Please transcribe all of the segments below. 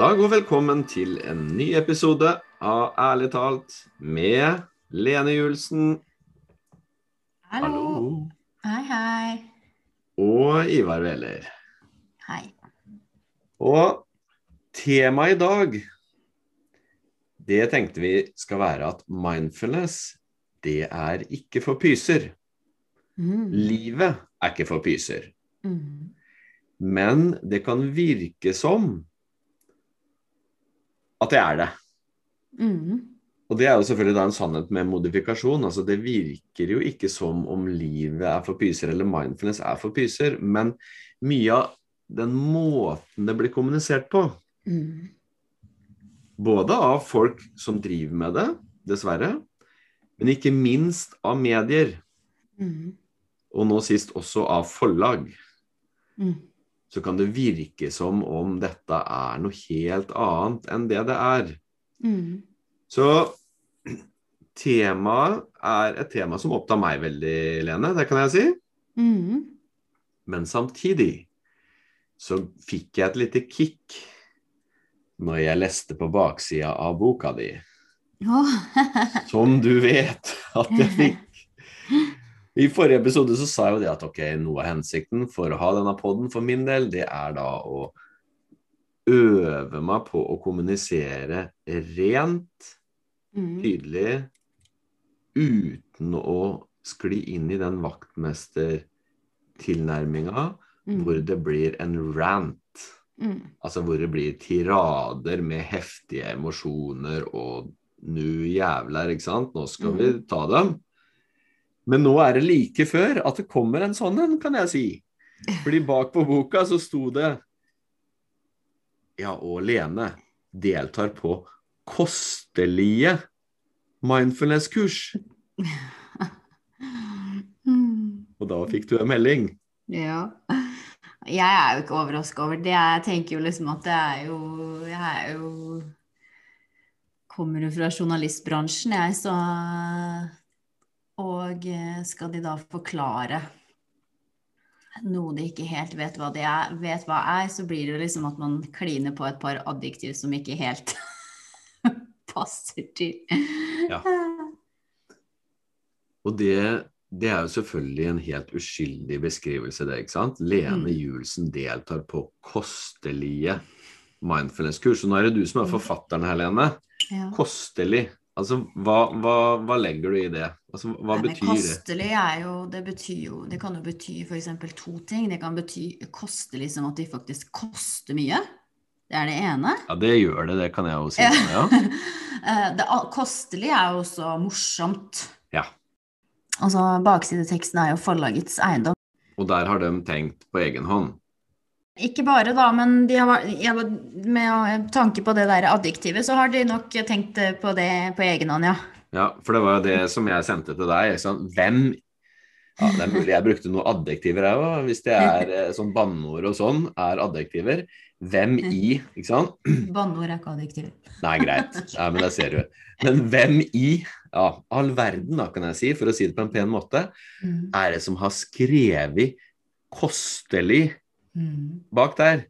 God dag og velkommen til en ny episode av Ærlig talt med Lene Julsen Hallo. Hei, hei. og Ivar Wæler. Hei. Og temaet i dag, det tenkte vi skal være at mindfulness, det er ikke for pyser. Mm. Livet er ikke for pyser. Mm. Men det kan virke som at det er det. Mm. Og det er jo selvfølgelig da en sannhet med modifikasjon. altså Det virker jo ikke som om livet er for pyser, eller mindfulness er for pyser, men mye av den måten det blir kommunisert på, Mm. både av folk som driver med det, dessverre, men ikke minst av medier, Mm. og nå sist også av forlag, Mm. Så kan det virke som om dette er noe helt annet enn det det er. Mm. Så temaet er et tema som opptar meg veldig, Lene, det kan jeg si. Mm. Men samtidig så fikk jeg et lite kick når jeg leste på baksida av boka di, Oh. som du vet at jeg fikk. I forrige episode så sa jeg jo det at ok, noe av hensikten for å ha denne poden for min del, det er da å øve meg på å kommunisere rent Mm. tydelig uten å skli inn i den vaktmestertilnærminga Mm. hvor det blir en rant. Mm. Altså hvor det blir tirader med heftige emosjoner og nu jævler, ikke sant. Nå skal vi Mm. ta dem. Men nå er det like før at det kommer en sånn en, kan jeg si. Fordi bak på boka så sto det Ja, og Lene deltar på kostelige mindfulness-kurs. Og da fikk du en melding. Ja. Jeg er jo ikke overraska over det. Jeg tenker jo liksom at det er jo Jeg er jo Kommer jo fra journalistbransjen, jeg, så Og eh, skal de da forklare noe de ikke helt vet hva det er, vet hva er, så blir det jo liksom at man kliner på et par adjektiv som ikke helt passer til. Ja. Og det, det er jo selvfølgelig en helt uskyldig beskrivelse, det, ikke sant? Lene Mm. Julsen deltar på kostelige mindfulness-kurs. Og nå er det du som er forfatteren her, Lene. Ja. Kostelig. Altså, hva, hva, hva legger du i det? Altså, hva Nei, betyr det? Kostelig er jo Det betyr jo Det kan jo bety f.eks. to ting. Det kan bety kostelig som at de faktisk koster mye. Det er det ene. Ja, det gjør det, det kan jeg jo si. Ja. Eh, Det kostelige er jo også morsomt. Ja. Altså Baksideteksten er jo forlagets eiendom. Og der har de tenkt på egen hånd. Ikke bare, da, men de har, med tanke på det der adjektivet, så har de nok tenkt eh, på det på egen hånd, ja. Ja, for det var jo det som jeg sendte til deg. Sånn. Hvem ja, Det er mulig jeg brukte noen adjektiver her òg, hvis det er eh, sånn banneord og sånn, er adjektiver. Hvem i, ikke sant? Banneord er ikke adjektiver. Nei, greit. Nei, men det ser du. Men hvem i ja, all verden, da, kan jeg si, for å si det på en pen måte, Mm. er det som har skrevet kostelig Mm. bak der?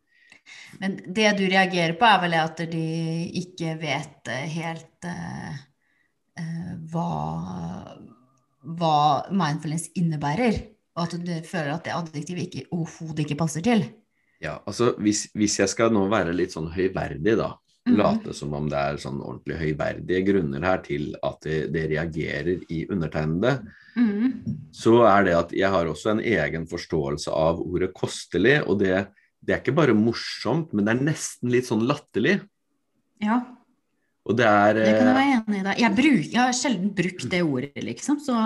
Men det du reagerer på, er vel at de ikke vet eh, helt eh, eh, hva, hva mindfulness innebærer. Og at du føler at det adjektivet overhodet ikke passer til. Ja, altså hvis, hvis jeg skal nå være litt sånn høyverdig, da. Mhm. Late som om det er sånn ordentlig høyverdige grunner her til at det, det reagerer i undertegnede. Mm. så er det at jeg har også en egen forståelse av ordet kostelig, og det, det er ikke bare morsomt, men det er nesten litt sånn latterlig. Ja, Og det er det kan jeg eh, være enig i. da. Jeg, bruk, jeg har sjelden brukt det ordet, liksom. Så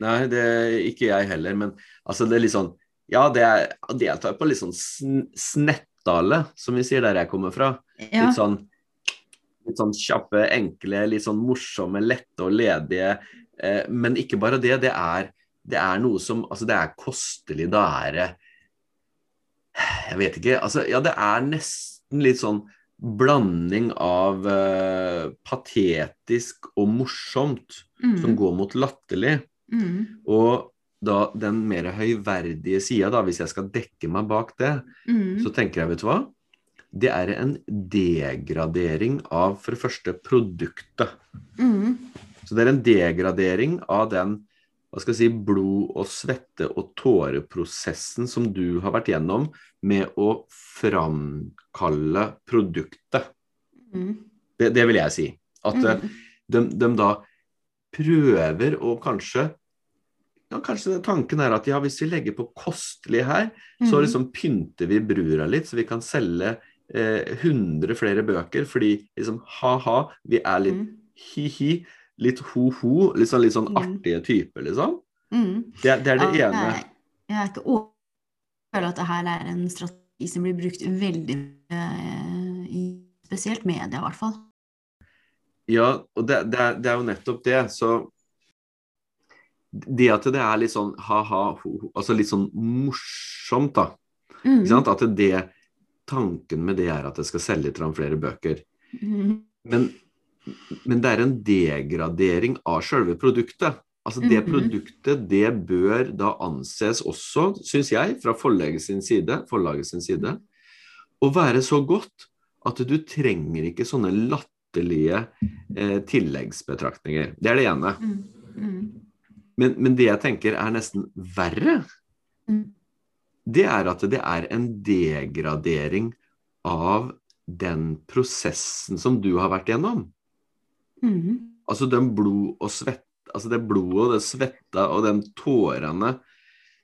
Nei, det ikke jeg heller, men altså det er litt sånn Ja, det er deltar på litt sånn sn snettale, som vi sier der jeg kommer fra. ja. Litt sånn litt sånn kjappe, enkle, litt sånn morsomme, lette og ledige. Eh, men ikke bare det. Det er, det er noe som Altså, det er kostelig. Da er det Jeg vet ikke. Altså, ja, det er nesten litt sånn blanding av eh, patetisk og morsomt som Mm. går mot latterlig. Mm. Og da den mer høyverdige sida, da, hvis jeg skal dekke meg bak det, Mm. så tenker jeg, vet du hva? Det er en degradering av for det første produktet. Mm. Så det er en degradering av den hva skal jeg si, blod- og svette- og tåreprosessen som du har vært gjennom med å framkalle produktet. Mm. Det, det vil jeg si. At eh, Mm. de, de da prøver å kanskje ja, Kanskje tanken er at ja, hvis vi legger på kostelig her, så Mm. liksom pynter vi brura litt, så vi kan selge eh, 100 flere bøker. Fordi liksom ha-ha, vi er litt Mm. hi-hi, litt ho-ho, litt sånn, litt sånn Mm. artige typer, liksom. Mm. Det, det er det Ja, ene. Jeg, jeg er ikke over... Jeg føler at det her er en strategi som blir brukt veldig eh, i spesielt media, i hvert fall. Ja, og det, det, er, det er jo nettopp det. Så det at det er litt sånn ha-ha, ho-ho, altså litt sånn morsomt, da. Mm. At det, tanken med det er at jeg skal selge fram flere bøker. Mm. Men, men det er en degradering av selve produktet. Altså Det Mhm. produktet det bør da anses også, syns jeg, fra forlaget sin side, forlaget sin side, å være så godt at du trenger ikke sånne latterlige eh, tilleggsbetraktninger. Det er det ene. Mm. Mm. Men, men det jeg tenker er nesten verre, Mm. Det er at det er en degradering av den prosessen som du har vært gjennom. Mm. Altså den blod og svett, altså det blodet og det svetta og den tårene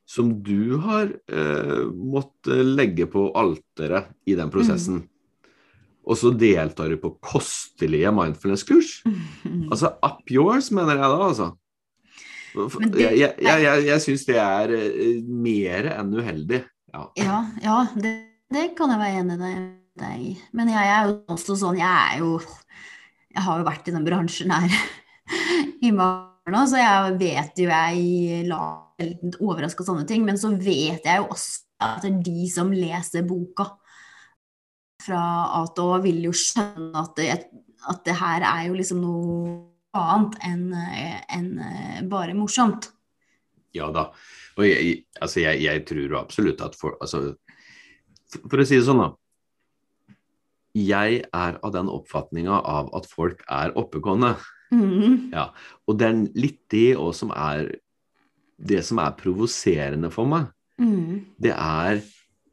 som du har eh, måttet legge på alteret i den prosessen. Og så deltar du på kostelige mindfulness-kurs. Mm. Altså up yours, mener jeg da, altså. Det- jeg jeg, jeg, jeg, syns det er eh, mer enn uheldig. Ja. Ja, ja det, det kan jeg være enig i deg i. Men jeg er jo også sånn, jeg er jo Jeg har jo vært i den bransjen her i mange år nå, så jeg vet jo jeg overraske av sånne ting. Men så vet jeg jo også at de som leser boka fra A til Å, vil jo skjønne at det, at det her er jo liksom noe annet enn enn, eh, bare morsomt. Ja da. Og jeg, altså jeg, jeg tror absolutt at for, altså, for, å si det sånn, da. Jeg er av den oppfatninga av at folk er oppegående. Mhm. Og det er litt det òg som er det som er provoserende for meg. mm. Det er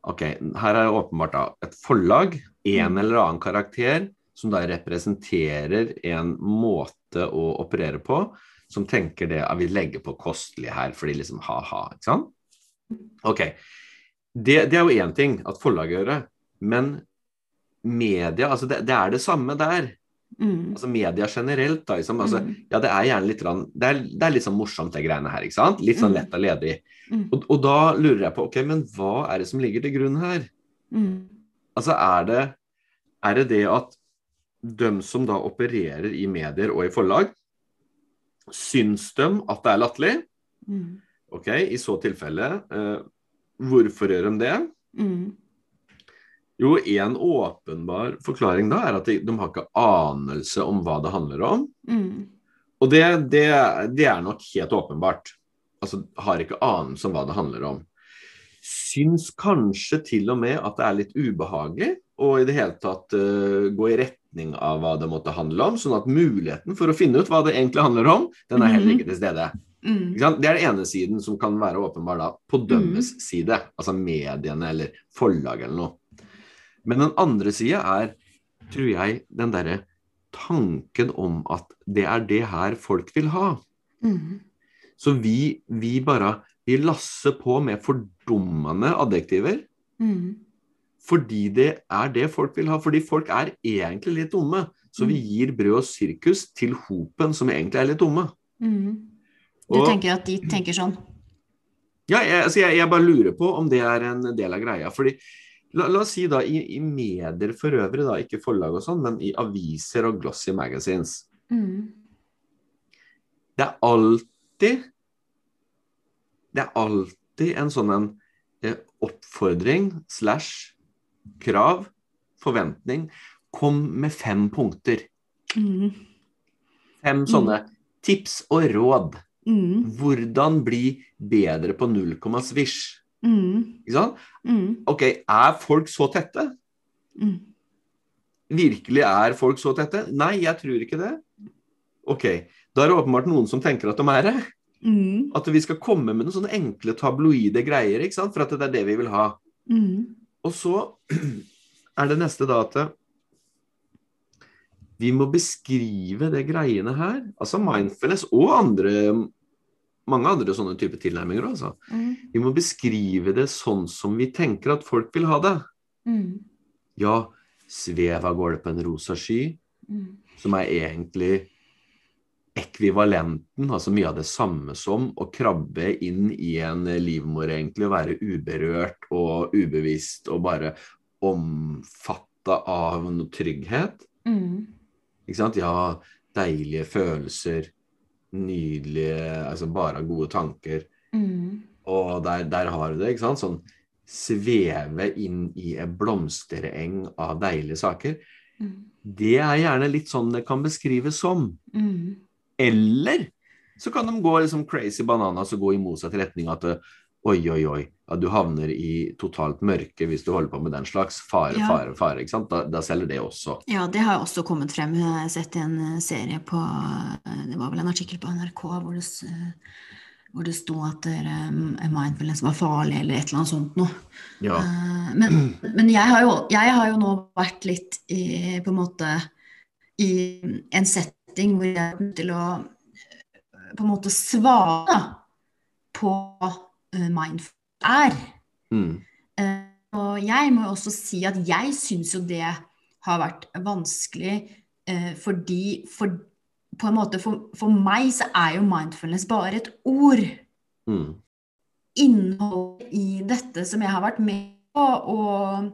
Ok, her er det åpenbart da et forlag, en Mm. eller annen karakter, som da representerer en måte å operere på, som tenker det at vi legger på kostelig her, fordi liksom ha-ha, ikke sant? Ok, det, det er jo én ting at forlaget gjør det, men media, altså det, det er det samme der. Mm. Altså media generelt, da, liksom. Altså, Mhm. ja, det er gjerne litt, rann, det er, det er litt sånn morsomt, det greiene her, ikke sant? Litt sånn Mm. lett og ledig. Mm. Og, og da lurer jeg på, ok, men hva er det som ligger til grunn her? Mhm. Altså, er det, er det det at de som da opererer i medier og i forlag, syns de at det er latterlig? Mm. Ok, i så tilfelle, eh, hvorfor gjør de det? Mm. Jo, en åpenbar forklaring da er at de, de har ikke anelse om hva det handler om. Mm. Og det, det, det er nok helt åpenbart. Altså, har ikke anelse om hva det handler om. Syns kanskje til og med at det er litt ubehagelig å i det hele tatt uh, gå i retning av hva det måtte handle om, sånn at muligheten for å finne ut hva det egentlig handler om, den er heller ikke til stede. Mm. Det er den ene siden som kan være åpenbar da, på dømmes side, altså mediene eller forlag eller noe. Men den andre sida er, tror jeg, den derre tanken om at det er det her folk vil ha. Mm. Så vi, vi bare vi lasser på med fordummende adjektiver Mhm. Fordi det er det folk vil ha. Fordi folk er egentlig litt dumme. Så vi Mm. gir brød og sirkus til hopen som egentlig er litt dumme. Mm. Du Og- tenker at de tenker sånn? Ja, jeg, altså jeg, jeg bare lurer på om det er en del av greia. Fordi, la, la oss si da, i, i medier for øvrig, da, ikke forlag og sånn, men i aviser og glossy magazines. mm. Det er alltid Det er alltid en sånn en eh, oppfordring slash krav, forventning. Kom med fem punkter. Mm. Fem sånne tips og råd. Mm. Hvordan bli bedre på null komma svisj. Mhm. Ikke sant? Mhm. Ok, er folk så tette? Mm. Virkelig er folk så tette? Nei, jeg tror ikke det. Ok, da er det åpenbart noen som tenker at de er det. Mm. At vi skal komme med noen sånne enkle tabloide greier, ikke sant? for at det er det vi vil ha. Mm. Og så er det neste da at vi må beskrive det greiene her. Altså mindfulness og andre mange andre sånne type tilnærminger. Altså. Mm. Vi må beskrive det sånn som vi tenker at folk vil ha det. Mm. Ja, svev av gårde på en rosa sky, Mm. som er egentlig ekvivalenten, altså mye av det samme som å krabbe inn i en livmor, egentlig, og være uberørt og ubevisst og bare omfatta av noe trygghet. Mm. Ikke sant? Ja, deilige følelser, nydelige Altså bare gode tanker. Mm. Og der, der har du det, ikke sant? Sånn sveve inn i en blomstereng av deilige saker. Mm. Det er gjerne litt sånn det kan beskrives som. Mm. Eller så kan de gå liksom crazy bananas og gå i motsatt retning at oi, oi, oi, ja, du havner i totalt mørke hvis du holder på med den slags. Fare, Ja. fare, fare. ikke sant? Da, da selger det også. Ja, det har også kommet frem. Jeg har sett en eh, serie på eh, Det var vel en artikkel på NRK hvor det, eh, hvor det sto at mindfulness var farlig, eller et eller annet sånt noe. Ja. Men, men jeg, har jo, jeg har jo nå vært litt i, på en måte i en setting hvor jeg er nødt til å eh, på en måte svare på eh, mindfulness er. Mm. Eh, Og jeg må også si at jeg syns jo det har vært vanskelig fordi for, på en måte for, for meg så er jo mindfulness bare et ord. Mm. Innholdet i dette som jeg har vært med på, og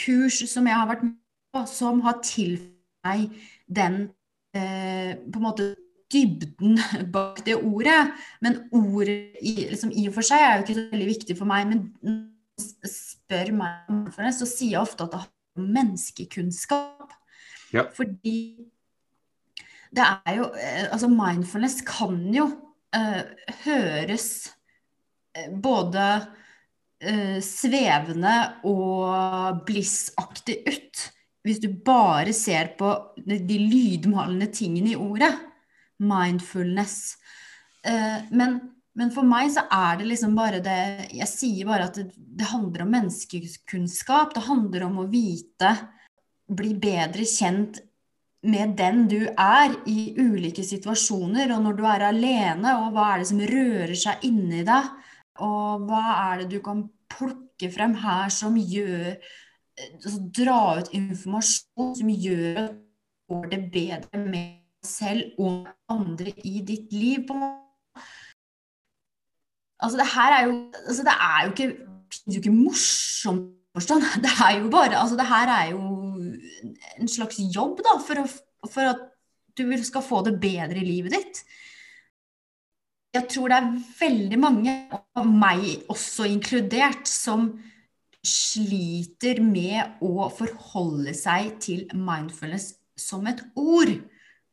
kurs som jeg har vært med på, som har tilført meg den eh, på en måte dybden bak det ordet. Men ordet i, liksom, i og for seg er jo ikke så veldig viktig for meg. Men når man spør meg om mindfulness, så sier jeg ofte at det har menneskekunnskap. Ja. Fordi det er jo eh, Altså, mindfulness kan jo uh, høres både uh, svevende og blissaktig ut. Hvis du bare ser på de, de lydmalende tingene i ordet. Mindfulness. Eh, men, men for meg så er det liksom bare det Jeg sier bare at det, det handler om menneskekunnskap. Det handler om å vite, bli bedre kjent med den du er i ulike situasjoner, og når du er alene, og hva er det som rører seg inni deg, og hva er det du kan plukke frem her som gjør altså Dra ut informasjon som gjør at du får det bedre med deg selv og andre i ditt liv. Altså, det her er jo altså, Det er jo ikke, det er ikke morsomt forstand. Det er jo bare Altså, det her er jo en slags jobb, da, for, å, for at du skal få det bedre i livet ditt. Jeg tror det er veldig mange, og meg også inkludert, som sliter med å forholde seg til mindfulness som et ord.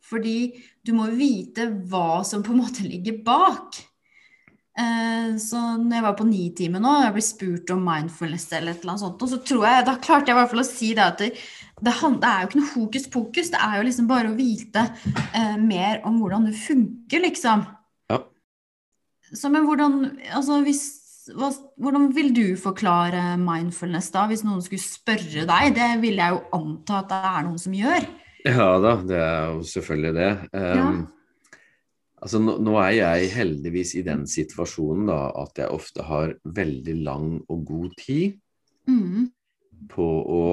Fordi du må vite hva som på en måte ligger bak. Eh, Så når jeg var på Nitimen og jeg ble spurt om mindfulness eller et eller annet sånt, og så tror jeg, da klarte jeg i hvert fall å si det at det, det, det er jo ikke noe hokus pokus. Det er jo liksom bare å vite eh, mer om hvordan det funker, liksom. Ja. Så men hvordan Altså hvis hva, hvordan vil du forklare mindfulness da, hvis noen skulle spørre deg? Det vil jeg jo anta at det er noen som gjør. Ja da, det er jo selvfølgelig det. Um, Altså, nå, nå er jeg heldigvis i den situasjonen da, at jeg ofte har veldig lang og god tid Mm. på å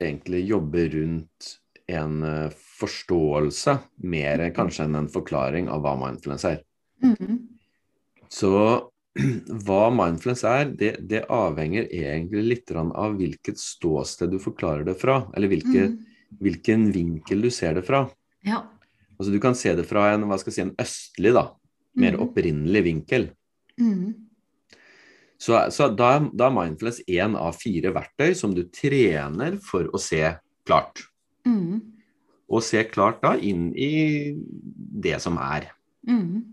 egentlig jobbe rundt en eh, forståelse, mer kanskje enn en forklaring av hva mindfulness er. Mm. Så hva mindfulness er, det, det avhenger egentlig litt av hvilket ståsted du forklarer det fra, eller hvilke, Mm. hvilken vinkel du ser det fra. Ja. Altså Du kan se det fra en, hva skal jeg si, en østlig, da, mer mm. opprinnelig vinkel. Mm. Så, så da, da er mindfulness én av fire verktøy som du trener for å se klart. Mm. Og se klart da inn i det som er. Mm.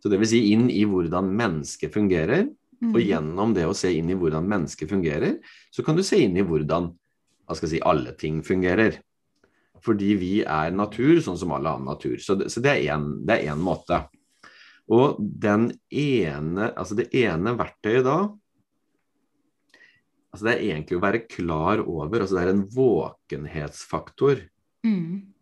Så det vil si inn i hvordan mennesket fungerer. Mm. Og gjennom det å se inn i hvordan mennesket fungerer, så kan du se inn i hvordan si, alle ting fungerer. Fordi vi er natur, sånn som alle annen natur. Så det, så det er én måte. Og den ene, altså det ene verktøyet da altså Det er egentlig å være klar over altså Det er en våkenhetsfaktor. Mm.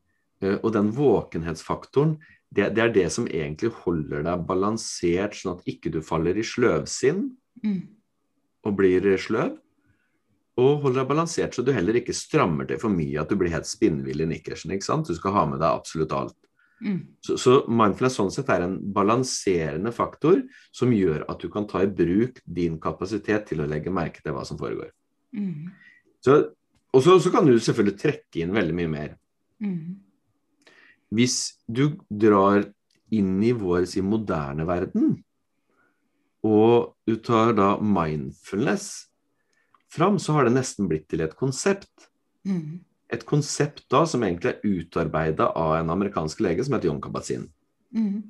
Uh, og den våkenhetsfaktoren, det, det, er det som egentlig holder deg balansert, sånn at ikke du faller i sløvsinn Mm. og blir sløv. Og holder deg balansert så du heller ikke strammer til for mye, at du blir helt spinnvill i nikkersen. ikke sant? Du skal ha med deg absolutt alt. Mm. Så, så mindfulness sånn sett er en balanserende faktor som gjør at du kan ta i bruk din kapasitet til å legge merke til hva som foregår. Mm. Så, og så, så kan du selvfølgelig trekke inn veldig mye mer. Mm. Hvis du drar inn i vår si, moderne verden, og du tar da mindfulness fram, så har det nesten blitt til et konsept. Mm. Et konsept da som egentlig er utarbeida av en amerikansk lege som heter John Kabat-Zinn. Mm.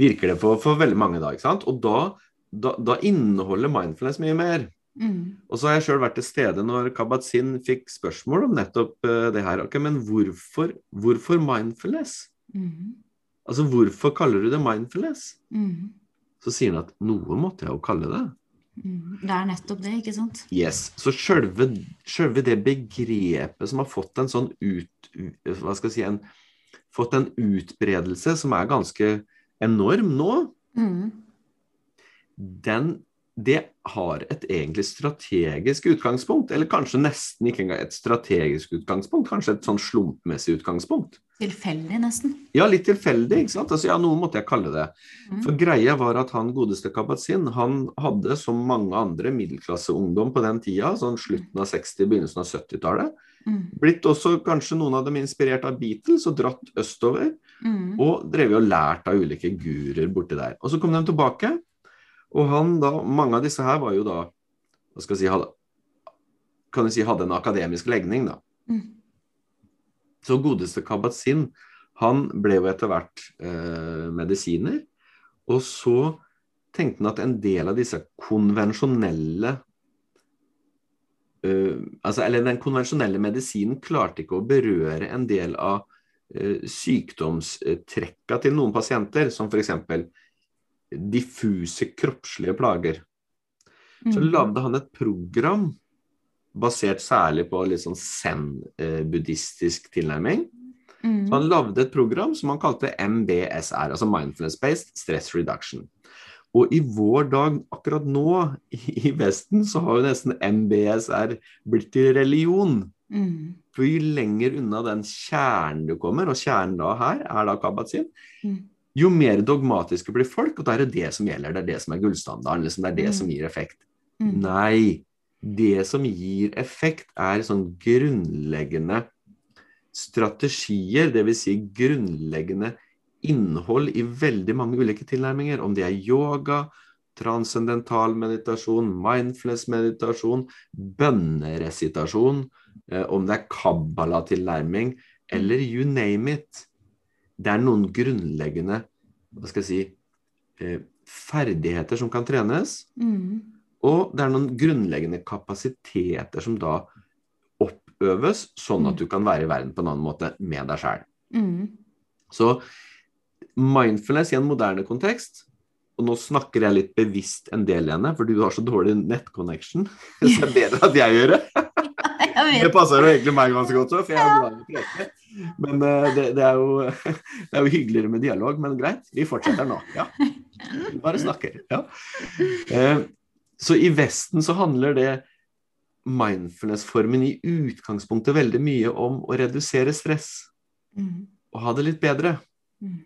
Virker det for, for veldig mange da, ikke sant? Og da, da, da inneholder mindfulness mye mer. Mm. Og så har jeg sjøl vært til stede når Kabat-Zinn fikk spørsmål om nettopp uh, det her. Ok, Men hvorfor, hvorfor mindfulness? Mm. Altså, hvorfor kaller du det mindfulness? Mm. Så sier han at noe måtte jeg jo kalle det. Mm. Det er nettopp det, ikke sant? Yes, Så sjølve, sjølve det begrepet som har fått en sånn ut... Hva skal jeg si en, Fått en utbredelse som er ganske enorm nå, Mm. den det har et egentlig strategisk utgangspunkt. Eller kanskje nesten ikke engang et strategisk utgangspunkt, kanskje et sånn slumpmessig utgangspunkt. Tilfeldig, nesten. Ja, litt tilfeldig, ikke sant. Altså, ja, noe måtte jeg kalle det. Mm. For greia var at han godeste Kabat-Zinn, han hadde som mange andre middelklasseungdom på den tida, sånn slutten av 60-, begynnelsen av 70-tallet, Mm. blitt også kanskje noen av dem inspirert av Beatles og dratt østover, Mm. og drevet og lært av ulike guruer borti der. Og så kom de tilbake, og han da, mange av disse her var jo da, hva skal jeg si, hadde, kan du si, hadde en akademisk legning, da. Mm. Så godeste Kabat-Zinn, han ble jo etter hvert eh, medisiner. Og så tenkte han at en del av disse konvensjonelle eh, altså, Eller den konvensjonelle medisinen klarte ikke å berøre en del av eh, sykdomstrekka til noen pasienter, som f.eks. diffuse kroppslige plager. Så Mm. lagde han et program basert særlig på litt sånn zen-buddhistisk tilnærming. Mm. Så han lagde et program som han kalte MBSR, altså Mindfulness Based Stress Reduction. Og i vår dag, akkurat nå, i Vesten, så har jo nesten MBSR blitt til religion. Mm. For jo lenger unna den kjernen du kommer, og kjernen da her er da Kabat-Zinn, Mm. Jo mer dogmatiske blir folk, og da er det det som gjelder, det er det som er gullstandarden, liksom, det er det Mm. som gir effekt. Mm. Nei, det som gir effekt, er sånn grunnleggende strategier, dvs. Si grunnleggende innhold i veldig mange ulike tilnærminger. Om det er yoga, transcendental meditasjon, mindfulness-meditasjon, bønneresitasjon, eh, om det er kabbala-tilnærming, eller you name it. Det er noen grunnleggende hva skal jeg si, eh, ferdigheter som kan trenes. Mm. Og det er noen grunnleggende kapasiteter som da oppøves, sånn at du kan være i verden på en annen måte med deg sjæl. Mm. Så mindfulness i en moderne kontekst og nå snakker jeg litt bevisst en del, Lene, for du har så dårlig nettconnection. Så det er bedre at jeg gjør det. Det passer jo egentlig meg ganske godt, for jeg er glad i å prate. Men eh, det, det, er jo, det er jo hyggeligere med dialog, men greit. Vi fortsetter nå. Ja. Bare snakker. Ja. Eh, Så i Vesten så handler det mindfulness-formen i utgangspunktet veldig mye om å redusere stress Mm. og ha det litt bedre. Mm.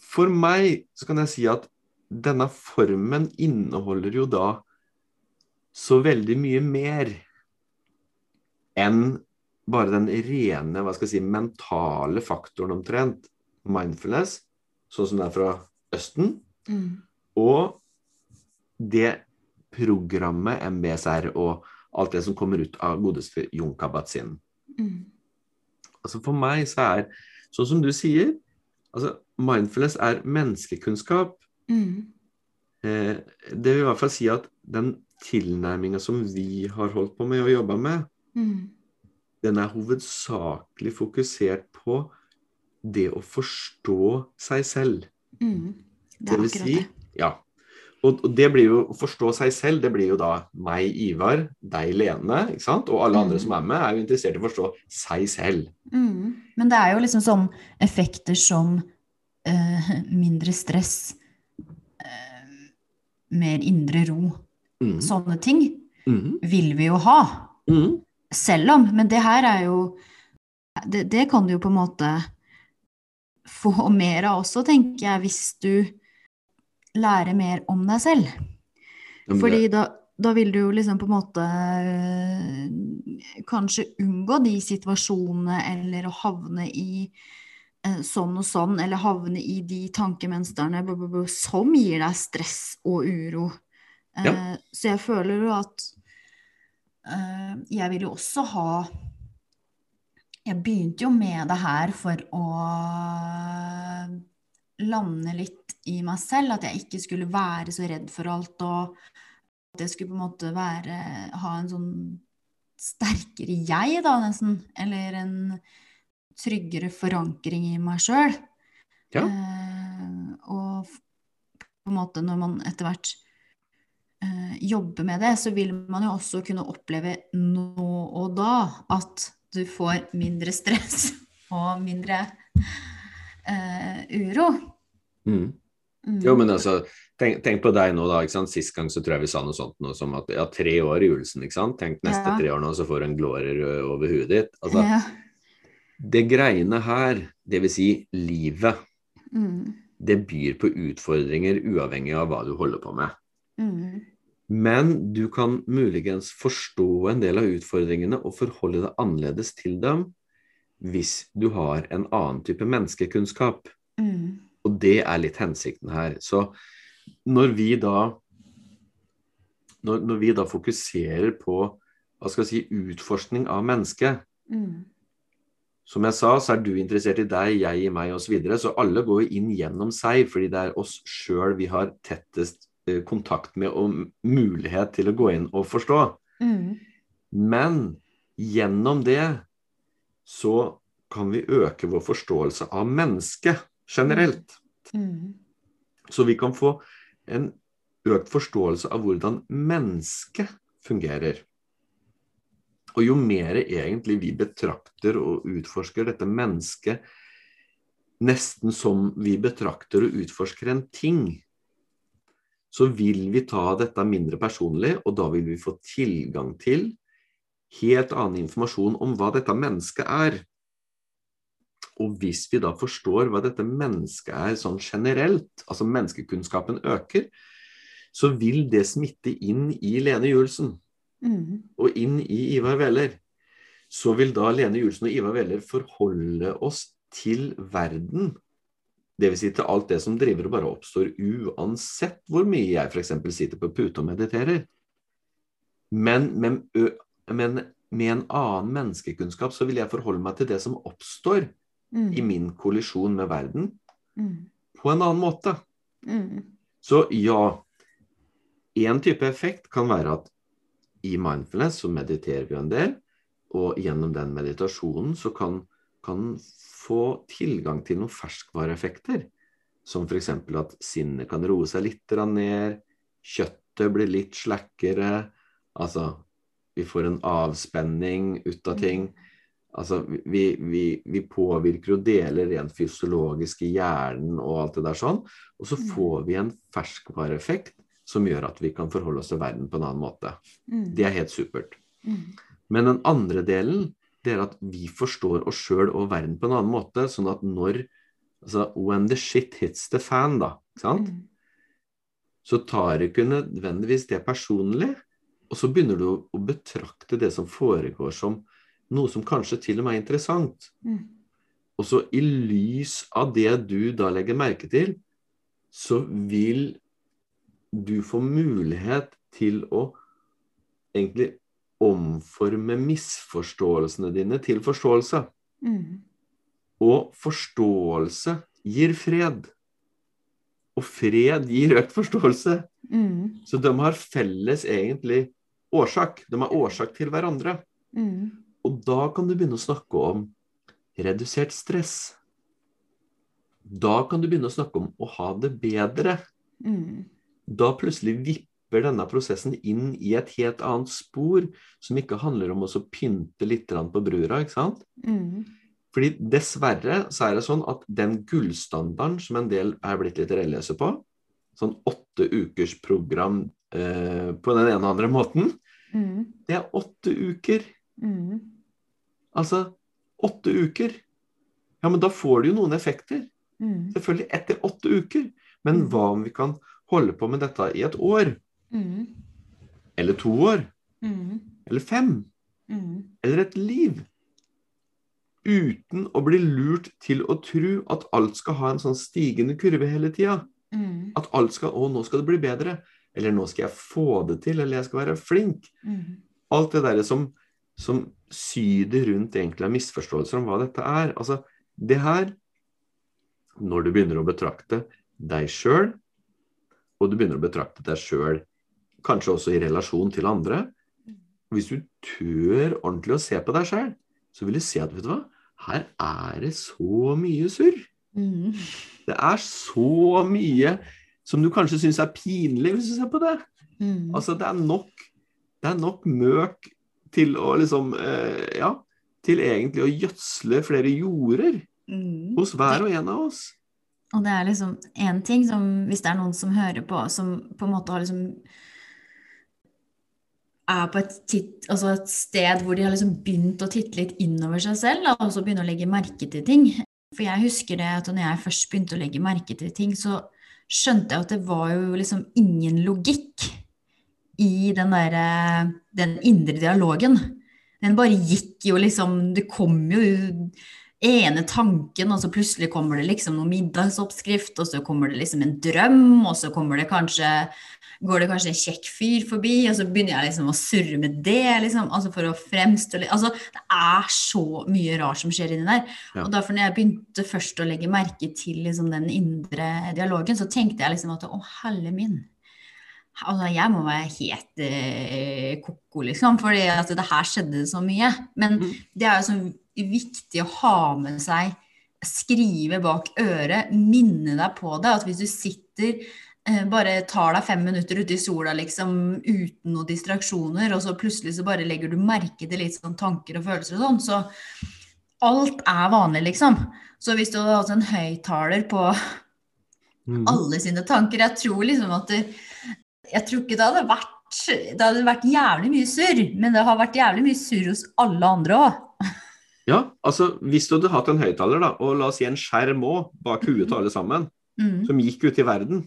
For meg så kan jeg si at denne formen inneholder jo da så veldig mye mer enn bare den rene hva skal jeg si, mentale faktoren omtrent. Mindfulness, sånn som det er fra Østen. Mm. Og det programmet MBSR og alt det som kommer ut av godeste Jon Kabat-Zinn. Mm. Altså For meg så er, sånn som du sier, altså mindfulness er menneskekunnskap. Mm. Eh, det vil i hvert fall si at den tilnærminga som vi har holdt på med og jobba med, Mm. den er hovedsakelig fokusert på det å forstå seg selv. Mm. Det Det vil si, det. ja. Og, og det blir jo å forstå seg selv, det blir jo da meg, Ivar, deg, Lene, ikke sant? Og alle andre Mhm. som er med, er jo interessert i å forstå seg selv. Mm. Men det er jo liksom sånn effekter som eh, mindre stress, eh, mer indre ro, sånne ting Mm. vil vi jo ha. Mhm. Selv om. Men det her er jo Det, det kan du jo på en måte få mer av også, tenker jeg, hvis du lærer mer om deg selv. Det... Fordi da, da vil du jo liksom på en måte eh, kanskje unngå de situasjonene eller å havne i eh, sånn og sånn, eller havne i de tankemønstrene som gir deg stress og uro. Eh, Ja. Så jeg føler jo at eh, jeg vil jo også ha Jeg begynte jo med det her for å lande litt i meg selv. At jeg ikke skulle være så redd for alt. Og at jeg skulle på en måte være, ha en sånn sterkere jeg, da, nesten. Eller en tryggere forankring i meg sjøl. Ja. Eh, og på en måte når man etter hvert eh, jobber med det, så vil man jo også kunne oppleve nå og da at du får mindre stress og mindre eh, uro. Mhm. Mm. Jo, men altså, tenk, tenk på deg nå, da. ikke sant? Sist gang så tror jeg vi sa noe sånt noe som at ja, tre år i Julesen, ikke sant. Tenk neste Ja. tre år nå, så får du en glårer over huet ditt. Altså, ja. det greiene her, det vil si livet, Mm. det byr på utfordringer uavhengig av hva du holder på med. Mm. Men du kan muligens forstå en del av utfordringene og forholde deg annerledes til dem hvis du har en annen type menneskekunnskap. Mm. Og det er litt hensikten her. Så når vi da når, når vi da fokuserer på hva skal jeg si, utforskning av mennesket Mm. Som jeg sa, så er du interessert i deg, jeg i meg osv. Så, videre. så alle går inn gjennom seg, fordi det er oss sjøl vi har tettest kontakt med og mulighet til å gå inn og forstå. Mm. Men gjennom det så kan vi øke vår forståelse av mennesket generelt. Mm. Så vi kan få en økt forståelse av hvordan mennesket fungerer. Og jo mer egentlig vi betrakter og utforsker dette mennesket nesten som vi betrakter og utforsker en ting, så vil vi ta dette mindre personlig, og da vil vi få tilgang til helt annen informasjon om hva dette mennesket er. Og hvis vi da forstår hva dette mennesket er sånn generelt, altså menneskekunnskapen øker, så vil det smitte inn i Lene Julesen Mm. og inn i Ivar Weller. Så vil da Lene Julesen og Ivar Weller forholde oss til verden. Dvs. Si til alt det som driver og bare oppstår uansett hvor mye jeg f.eks. sitter på pute og mediterer. Men, men, men med en annen menneskekunnskap så vil jeg forholde meg til det som oppstår Mm. i min kollisjon med verden, Mm. på en annen måte. Mm. Så ja, én type effekt kan være at i mindfulness så mediterer vi en del, og gjennom den meditasjonen så kan, kan få tilgang til noen ferskvareeffekter. Som f.eks. at sinnet kan roe seg litt ned, kjøttet blir litt slakkere, altså vi får en avspenning ut av ting. Altså, vi, vi, vi påvirker og deler rent fysiologisk i hjernen og alt det der sånn. Og så Mm. får vi en ferskvareeffekt som gjør at vi kan forholde oss til verden på en annen måte. Mm. Det er helt supert. Mm. Men den andre delen, det er at vi forstår oss sjøl og verden på en annen måte. Sånn at når altså, When the shit hits the fan, da. Ikke sant? Mm. Så tar du ikke nødvendigvis det personlig. Og så begynner du å betrakte det som foregår som noe som kanskje til og med er interessant. Mm. Og så i lys av det du da legger merke til, så vil du få mulighet til å egentlig omforme misforståelsene dine til forståelse. Mm. Og forståelse gir fred. Og fred gir økt forståelse. Mm. Så de har felles egentlig årsak. De har årsak til hverandre. Mm. Og da kan du begynne å snakke om redusert stress. Da kan du begynne å snakke om å ha det bedre. Mm. Da plutselig vipper denne prosessen inn i et helt annet spor, som ikke handler om å pynte litt på brura, ikke sant? Mm. Fordi dessverre så er det sånn at den gullstandarden som en del er blitt litt religiøse på, sånn åtte ukers program eh, på den ene og andre måten, Mm. det er åtte uker. Mm. Altså åtte uker. Ja, men da får du jo noen effekter. Mm. Selvfølgelig etter åtte uker. Men Mm. hva om vi kan holde på med dette i et år? Mm. Eller to år? Mm. Eller fem? Mm. Eller et liv? Uten å bli lurt til å tro at alt skal ha en sånn stigende kurve hele tida. Mm. At alt skal Å, nå skal det bli bedre. Eller nå skal jeg få det til. Eller jeg skal være flink. Mm. alt det der som, som syder rundt egentlig av misforståelser om hva dette er. Altså, det her Når du begynner å betrakte deg sjøl, og du begynner å betrakte deg sjøl kanskje også i relasjon til andre Hvis du tør ordentlig å se på deg sjøl, så vil du se at vet du hva, her er det så mye surr. Mm. Det er så mye som du kanskje syns er pinlig hvis du ser på det. Mm. Altså, det er nok Det er nok møk til å liksom eh, Ja, til egentlig å gjødsle flere jorder Mm. hos hver og en av oss. Og det er liksom én ting som Hvis det er noen som hører på, som på en måte har liksom er på et, titt, altså et sted hvor de har liksom begynt å titte litt innover seg selv, og så begynne å legge merke til ting. For jeg husker det at når jeg først begynte å legge merke til ting, så skjønte jeg at det var jo liksom ingen logikk i den derre den indre dialogen. Den bare gikk jo liksom Det kom jo ene tanken, og så plutselig kommer det liksom noen middagsoppskrift, og så kommer det liksom en drøm, og så kommer det kanskje går det kanskje en kjekk fyr forbi, og så begynner jeg liksom å surre med det, liksom, altså for å fremstå Altså, det er så mye rart som skjer inni der. Ja. Og derfor når jeg begynte først å legge merke til liksom den indre dialogen, så tenkte jeg liksom at å, helle min. Altså, jeg må være helt eh, ko-ko, liksom, fordi at det her skjedde så mye. Men Mm. det er jo så viktig å ha med seg, skrive bak øret, minne deg på det. At hvis du sitter eh, bare tar deg fem minutter ute i sola liksom, uten noen distraksjoner, og så plutselig så bare legger du merke til litt sånn tanker og følelser og sånn, så alt er vanlig, liksom. Så hvis du hadde hatt en høyttaler på mm. alle sine tanker Jeg tror liksom at det, Jeg tror ikke det hadde vært Det hadde vært jævlig mye surr, men det har vært jævlig mye surr hos alle andre òg. Ja, altså hvis du hadde hatt en høyttaler, da, og la oss si en skjerm òg, bak huet til alle sammen, Mm, som gikk ut i verden,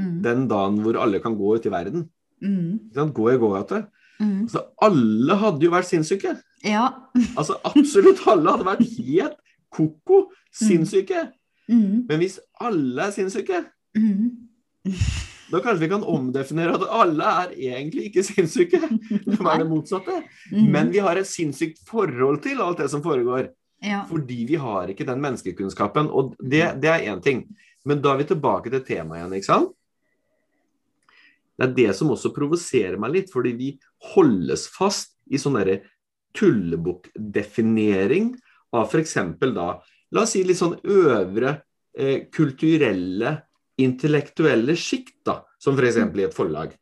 mm, den dagen hvor alle kan gå ut i verden, mm, gå i gågate mm. altså, Alle hadde jo vært sinnssyke. Ja. Altså absolutt alle hadde vært helt ko-ko sinnssyke. Mm, Men hvis alle er sinnssyke, mm. Da kanskje vi kan omdefinere at alle er egentlig ikke sinnssyke. De er det motsatte. Mm. Men vi har et sinnssykt forhold til alt det som foregår. ja. Fordi vi har ikke den menneskekunnskapen. Og det, det er én ting. Men da er vi tilbake til temaet igjen, ikke sant? Det er det som også provoserer meg litt, fordi vi holdes fast i sånn derre tullebukkdefinering av f.eks. da La oss si litt sånn øvre eh, kulturelle, intellektuelle sjikt, da. Som f.eks. i et forlag.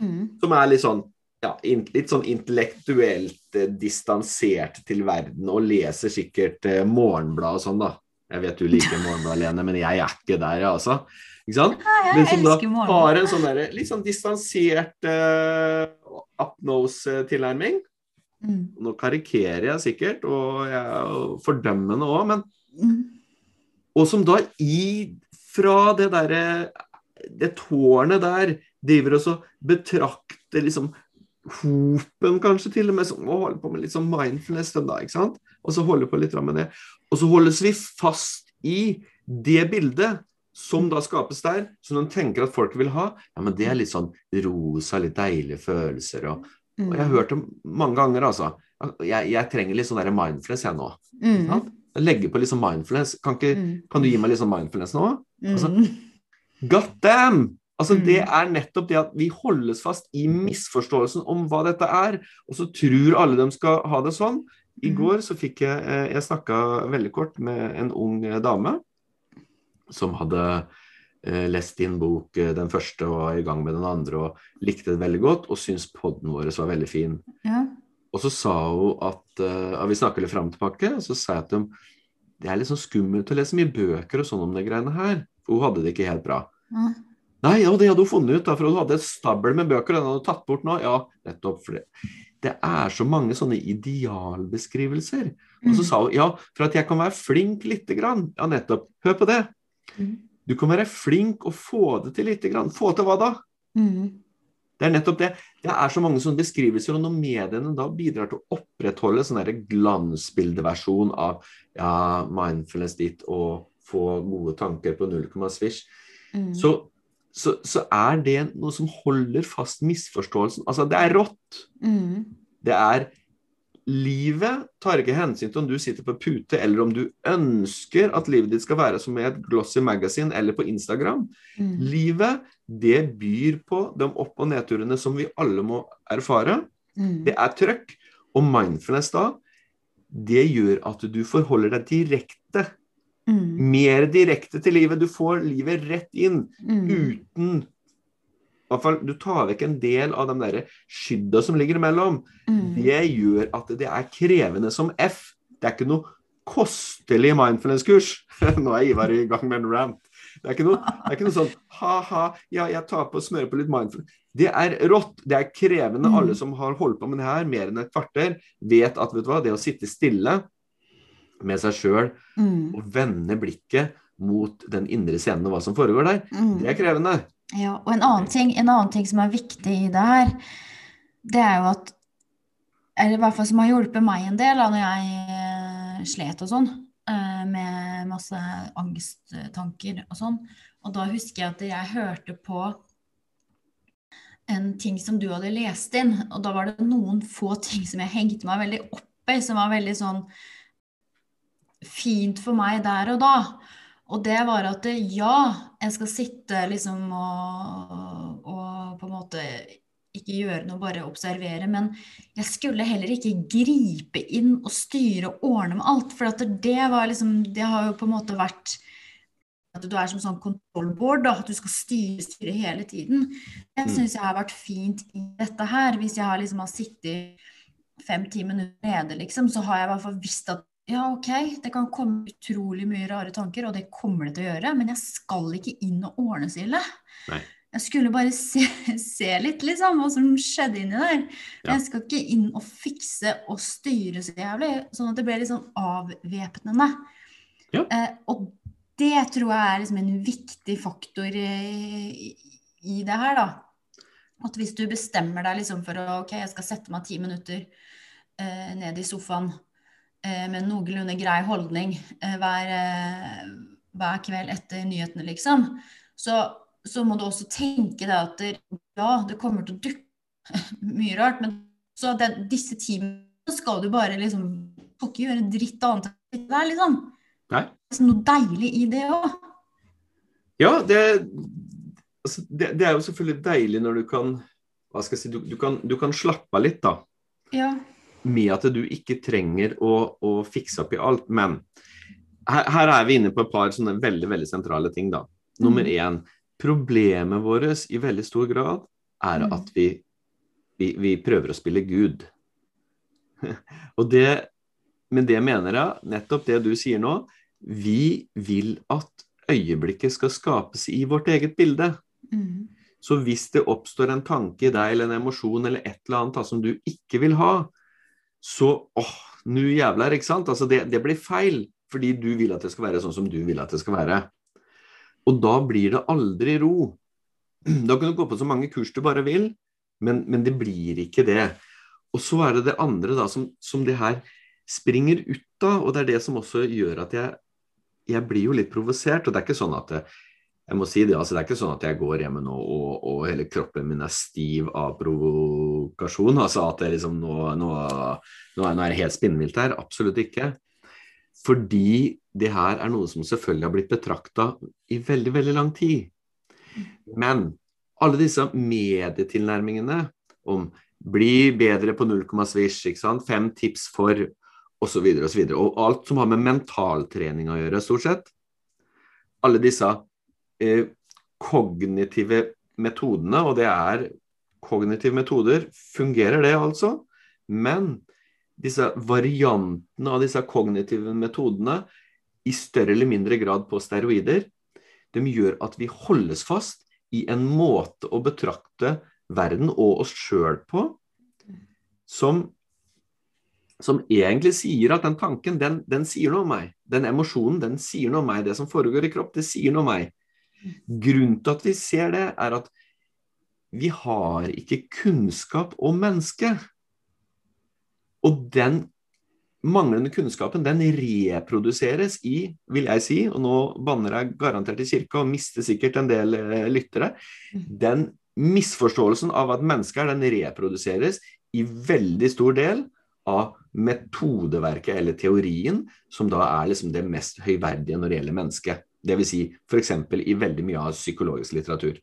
Mm. Som er litt sånn ja, litt sånn intellektuelt eh, distansert til verden, og leser sikkert eh, Morgenbladet og sånn, da. Jeg vet du liker Morgenbladet, Lene, men jeg er ikke der, altså. Ikke sant? Ja, jeg Men som da har en sånn der, litt sånn distansert eh, up-nose-tilnærming. Mm. Nå karikerer jeg sikkert, og jeg er fordømmende òg, men Mm. Og som da i fra det derre Det tårnet der driver og så betrakter liksom hopen, kanskje til og med, som og holder på med litt sånn mindfulness den da, ikke sant? Og så holder på litt med det. Og så holdes vi fast i det bildet som da skapes der, som de tenker at folk vil ha. Ja, men det er litt sånn rosa, litt deilige følelser. Og, og jeg har hørt det mange ganger, altså. Jeg, jeg trenger litt sånn der mindfulness, jeg nå. ikke Mm. Legger på litt sånn mindfulness. Kan, ikke, Mm. kan du gi meg litt sånn mindfulness nå? altså, got God damn! Altså, Mm. Det er nettopp det at vi holdes fast i misforståelsen om hva dette er, og så tror alle de skal ha det sånn. i Mhm. går så fikk jeg eh, Jeg snakka veldig kort med en ung eh, dame som hadde eh, lest din bok den første og var i gang med den andre og likte det veldig godt og syntes podden vår var veldig fin. Ja. Og så sa hun at uh, Vi snakker litt fram og tilbake, og så sa jeg til dem det er litt sånn skummelt å lese mye bøker og sånn om de greiene her. For hun hadde det ikke helt bra. Mm. Nei, ja, det hadde hun funnet ut, da, for hun hadde et stabel med bøker, og den hadde hun tatt bort nå. Ja, nettopp. For det, det er så mange sånne idealbeskrivelser. Og så sa hun ja, for at jeg kan være flink lite grann. Ja, nettopp. Hør på det. Mm. Du kan være flink og få det til lite grann. Få til hva da? Mm. Det er nettopp det. Det er så mange sånne beskrivelser, og når mediene da bidrar til å opprettholde sånn glansbildeversjon av ja, mindfulness ditt og få gode tanker på null komma svisj, Mm. så, så, så er det noe som holder fast misforståelsen. Altså, det er rått. Mm. Det er Livet tar ikke hensyn til om du sitter på pute, eller om du ønsker at livet ditt skal være som i et glossy magazine eller på Instagram. Mm. Livet, det byr på de opp- og nedturene som vi alle må erfare. Mm. Det er trøkk. Og mindfulness da, det gjør at du forholder deg direkte, Mm. mer direkte til livet. Du får livet rett inn, Mm. uten i hvert fall, Du tar vekk en del av de der skydda som ligger imellom. Mm. Det gjør at det er krevende som F. Det er ikke noe kostelig mindfulness-kurs. Nå er Ivar i gang med en rant. Det er ikke noe, det er ikke noe sånn ha-ha, ja, jeg tar på og smører på litt mindfulness. Det er rått. Det er krevende. Mm. Alle som har holdt på med det her mer enn et kvarter, vet at vet du hva, det å sitte stille med seg sjøl Mm. og vende blikket mot den indre scenen og hva som foregår der, Mm. det er krevende. Ja, og en annen ting, en annen ting som er viktig i det her, det er jo at Eller i hvert fall som har hjulpet meg en del da når jeg eh, slet og sånn, med masse angsttanker og sånn. Og da husker jeg at jeg hørte på en ting som du hadde lest inn, og da var det noen få ting som jeg hengte meg veldig opp i, som var veldig sånn fint for meg der og da. Og det var at ja, jeg skal sitte liksom og, og på en måte ikke gjøre noe, bare observere. Men jeg skulle heller ikke gripe inn og styre og ordne med alt. For at det var liksom Det har jo på en måte vært at du er som sånn kontrollboard, at du skal styre, styre hele tiden. Det Mm. syns jeg har vært fint i dette her. Hvis jeg har liksom har sittet fem-ti minutter nede, liksom, så har jeg i hvert fall visst at ja, ok, det kan komme utrolig mye rare tanker, og det kommer det til å gjøre, men jeg skal ikke inn og ordne. Nei. Jeg skulle bare se, se litt, liksom, hva som skjedde inni der. Ja. Jeg skal ikke inn og fikse og styre så jævlig, sånn at det ble litt sånn avvæpnende. Ja. Eh, og det tror jeg er liksom en viktig faktor i, i det her, da. At hvis du bestemmer deg liksom for å ok, jeg skal sette meg ti minutter eh, ned i sofaen eh, med noenlunde grei holdning eh, hver, eh, hver kveld etter nyhetene, liksom, så, så må du også tenke deg at ja, det kommer til å dukke mye rart, men så det, disse timene skal du bare liksom Får ikke gjøre dritt annet enn det der, liksom. Nei. Det er noe deilig i det òg. Ja, det, altså, det, det er jo selvfølgelig deilig når du kan hva skal jeg si, du, du, kan, du kan slappe av litt, da. Ja. Med at du ikke trenger å, å fikse opp i alt. Men her, her er vi inne på et par sånne veldig veldig sentrale ting. da. Nummer Mm. Problemet vårt i veldig stor grad er Mm. at vi, vi, vi prøver å spille Gud. Og det, med det mener jeg nettopp det du sier nå. Vi vil at øyeblikket skal skapes i vårt eget bilde. Mm. Så hvis det oppstår en tanke i deg eller en emosjon eller et eller annet da, som du ikke vil ha, så åh, nu jævler, ikke sant? Altså det, det blir feil, fordi du vil at det skal være sånn som du vil at det skal være. Og da blir det aldri ro. Da kan du gå på så mange kurs du bare vil, men, men det blir ikke det. Og så er det det andre da, som, som det her springer ut av, og det er det som også gjør at jeg, jeg blir jo litt provosert. Og det er ikke sånn at det, jeg må si det, altså det er ikke sånn at jeg går hjemme nå og, og hele kroppen min er stiv av provokasjon. altså at det liksom nå, nå, nå er det helt spinnvilt her. Absolutt ikke. Fordi det her er noe som selvfølgelig har blitt betrakta i veldig, veldig lang tid. Men alle disse medietilnærmingene om bli bedre på null komma svisj, ikke sant? fem tips for osv. Og, så videre, og alt som har med mentaltrening å gjøre, stort sett. Alle disse eh, kognitive metodene, og det er kognitive metoder, fungerer det altså. Men disse variantene av disse kognitive metodene, i større eller mindre grad på steroider, de gjør at vi holdes fast i en måte å betrakte verden og oss sjøl på som som egentlig sier at den tanken, den, den, sier noe om meg. Den emosjonen, den sier noe om meg. Det som foregår i kropp, det sier noe om meg. Grunnen til at vi ser det, er at vi har ikke kunnskap om mennesket. Og den manglende kunnskapen, den reproduseres i, vil jeg si, og nå banner jeg garantert i kirka og mister sikkert en del eh, lyttere, den misforståelsen av at mennesket er, den reproduseres i veldig stor del av metodeverket eller teorien, som da er liksom det mest høyverdige når det gjelder mennesket. Dvs. Si f.eks. i veldig mye av psykologisk litteratur.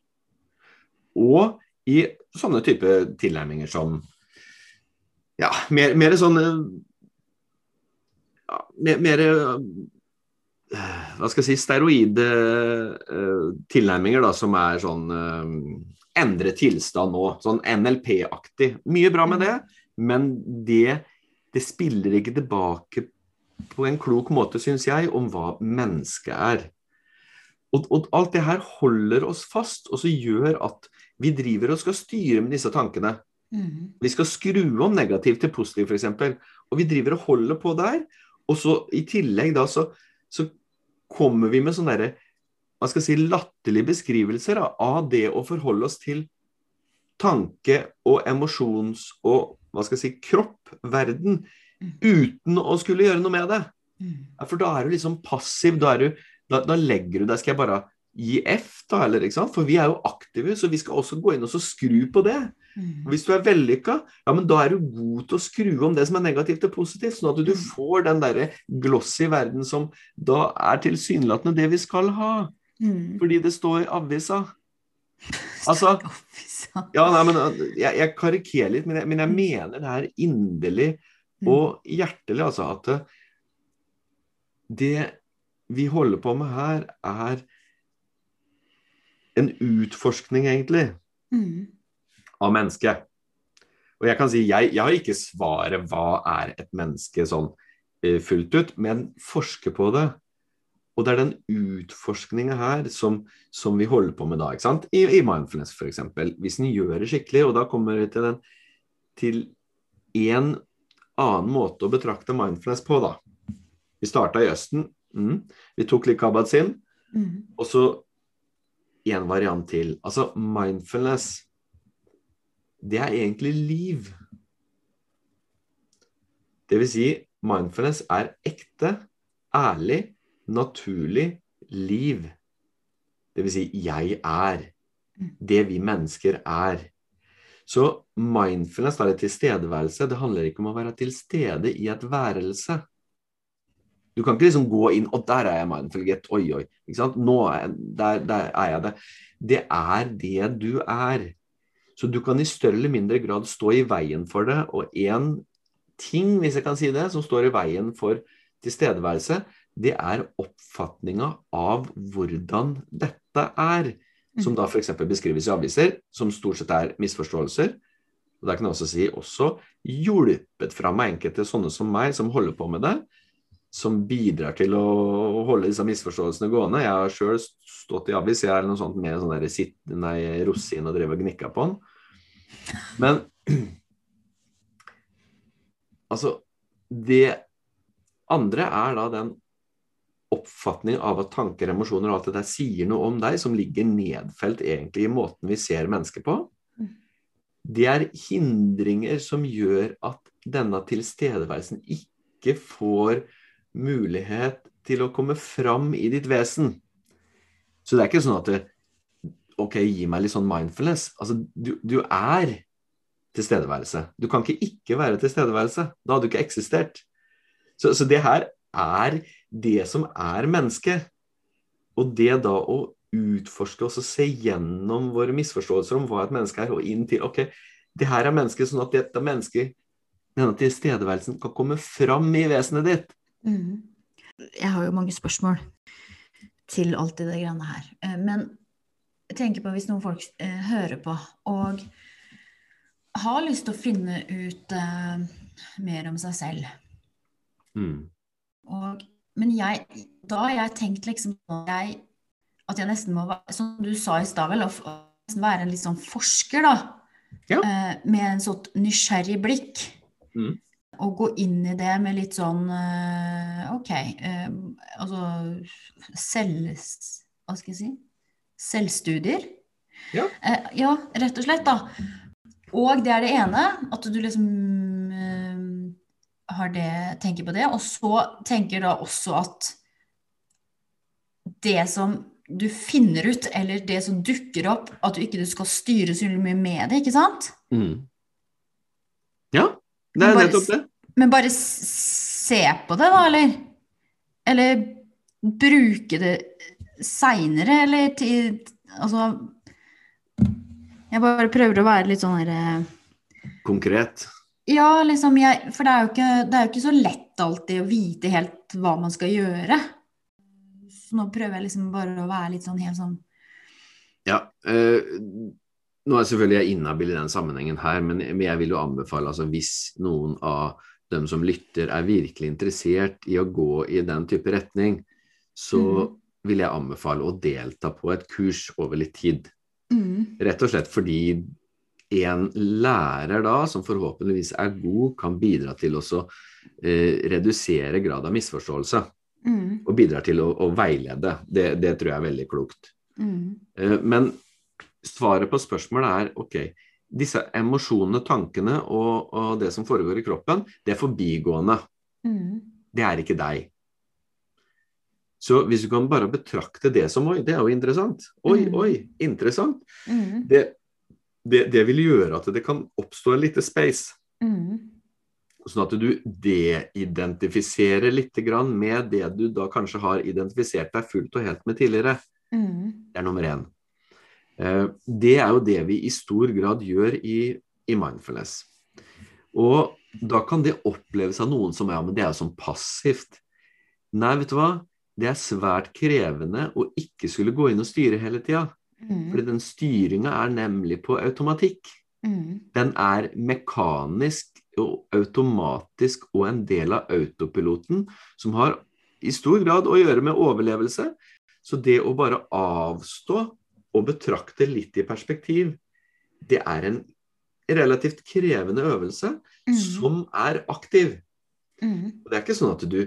Og i sånne type tilnærminger som ja, mer, mer sånn ja, mer, mer, hva skal jeg si steroide tilnærminger da, som er sånn endre tilstand nå. Sånn NLP-aktig. Mye bra med det, men det det spiller ikke tilbake på en klok måte, syns jeg, om hva mennesket er. Og, og, alt det her holder oss fast, og så gjør at vi driver og skal styre med disse tankene. Mm. Vi skal skru om negativ til positiv, f.eks. Og vi driver og holder på der. Og så i tillegg da så, så kommer vi med sånne derre hva skal si, latterlige beskrivelser da, av det å forholde oss til tanke og emosjons- og hva skal jeg si, kroppverden mm. uten å skulle gjøre noe med det. Mm. For da er du liksom passiv. Da, du, da, da legger du deg Skal jeg bare gi F, da? Eller? For vi er jo aktive, så vi skal også gå inn og skru på det. Mm. Hvis du er vellykka, ja, men da er du god til å skru om det som er negativt til positivt, sånn at du får den derre glossy verden som da er tilsynelatende det vi skal ha. Mm. Fordi det står i avisa. Altså ja, nei, men øh, jeg, jeg karikerer litt, men jeg, men jeg, mener det er inderlig mm. og hjertelig, altså, at øh, det vi holder på med her, er en utforskning, egentlig, mm. Av mennesket. Og jeg kan si, jeg, jeg har ikke svaret hva er et menneske sånn øh, fullt ut, men forsker på det. Og det er den utforskninga her som, som, vi holder på med da, ikke sant? I, i mindfulness f.eks. Hvis en gjør det skikkelig, og da kommer vi til, den, til en annen måte å betrakte mindfulness på, da. Vi starta i Østen. Mm. Vi tok litt kabat sin. Mm. Og så en variant til. Altså mindfulness, det er egentlig liv. Det vil si, mindfulness er ekte, ærlig naturlig liv. Det vil si, jeg er. Det vi mennesker er. Så mindfulness, da er det tilstedeværelse, det handler ikke om å være til stede i et værelse. Du kan ikke liksom gå inn og der er jeg mindful, get, oi, oi. ikke sant? Nå er jeg, der, der er jeg det. Det er det du er. Så du kan i større eller mindre grad stå i veien for det. Og én ting, hvis jeg kan si det, som står i veien for tilstedeværelse, det er oppfatninga av hvordan dette er. Som da f.eks. beskrives i aviser, som stort sett er misforståelser. Og der kan jeg også si også hjulpet fram av enkelte sånne som meg, som holder på med det. Som bidrar til å holde disse misforståelsene gående. Jeg har sjøl stått i avis jeg er noe sånt med sånn der, nei, rosin og drevet og gnikka på den. Men altså Det andre er da den oppfatning av at tanker, emosjoner og alt det der sier noe om deg, som ligger nedfelt egentlig i måten vi ser mennesker på, det er hindringer som gjør at denne tilstedeværelsen ikke får mulighet til å komme fram i ditt vesen. Så det er ikke sånn at det, Ok, gi meg litt sånn mindfulness. Altså, du, du er tilstedeværelse. Du kan ikke ikke være tilstedeværelse. Da hadde du ikke eksistert. Så, så det her er det som er mennesket. Og det da å utforske og se gjennom våre misforståelser om hva et menneske er, og inn til ok, det her er mennesket, sånn at dette mennesket denne tilstedeværelsen kan komme fram i vesenet ditt. Mm. Jeg har jo mange spørsmål til alt i det greiene her. Eh, Men tenker på hvis noen folk eh, hører på og har lyst til å finne ut eh, mer om seg selv. Mm. Og, men jeg, da har jeg tenkt liksom jeg, at jeg nesten må være, som du sa i stad vel, å nesten være en litt sånn forsker, da. Ja. Eh, med en sånn nysgjerrig blikk. Mm. Og gå inn i det med litt sånn eh, OK, eh, altså selv... Hva skal jeg si? Selvstudier. Ja. Eh, ja, rett og slett, da. Og det er det ene, at du liksom øh, har det, tenker på det. Og så tenker da også at det som du finner ut, eller det som dukker opp, at du ikke skal styre så mye med det, ikke sant? Mm. Ja, det er Bare nettopp det. Men bare se på det, da, eller? Eller bruke det seinere, eller til Altså Jeg bare prøver å være litt sånn herre Konkret. Ja, liksom jeg For det er, jo ikke, det er jo ikke så lett alltid å vite helt hva man skal gjøre. Så nå prøver jeg liksom bare å være litt sånn helt sånn Ja. Øh, nå er jeg selvfølgelig jeg inhabil i den sammenhengen her, men men jeg vil jo anbefale altså hvis noen av dem som lytter er virkelig interessert i å gå i den type retning, så Mhm. Vil jeg anbefale å delta på et kurs over litt tid. mm, Rett og slett fordi en lærer da, som forhåpentligvis er god, kan bidra til å eh, redusere grad av misforståelse. mm, Og bidrar til å, å veilede. Det, det tror jeg er veldig klokt. mm, Eh, Men svaret på spørsmålet er ok, disse emosjonene, tankene og, og det som foregår i kroppen, det er forbigående. mm, Det er ikke deg. Så hvis du kan bare betrakte det som oi, det er jo interessant. Oi, Mm. oi, interessant. mm, Det, det, det vil gjøre at det kan oppstå en lite space. mm, Sånn at du de-identifiserer litt grann med det du da kanskje har identifisert deg fullt og helt med tidligere. mm, Det er nummer én. Eh, Det er jo det vi i stor grad gjør i, i mindfulness. Og da kan det oppleves av noen som ja, men det er jo sånn passivt. Nei, vet du hva? Det er svært krevende å ikke skulle gå inn og styre hele tida. mm, Fordi den styringa er nemlig på automatikk. mm, Den er mekanisk og automatisk og en del av autopiloten, som har i stor grad å gjøre med overlevelse. Så det å bare avstå og betrakte litt i perspektiv, det er en relativt krevende øvelse mm, som er aktiv. mm, Og Det er ikke sånn at du,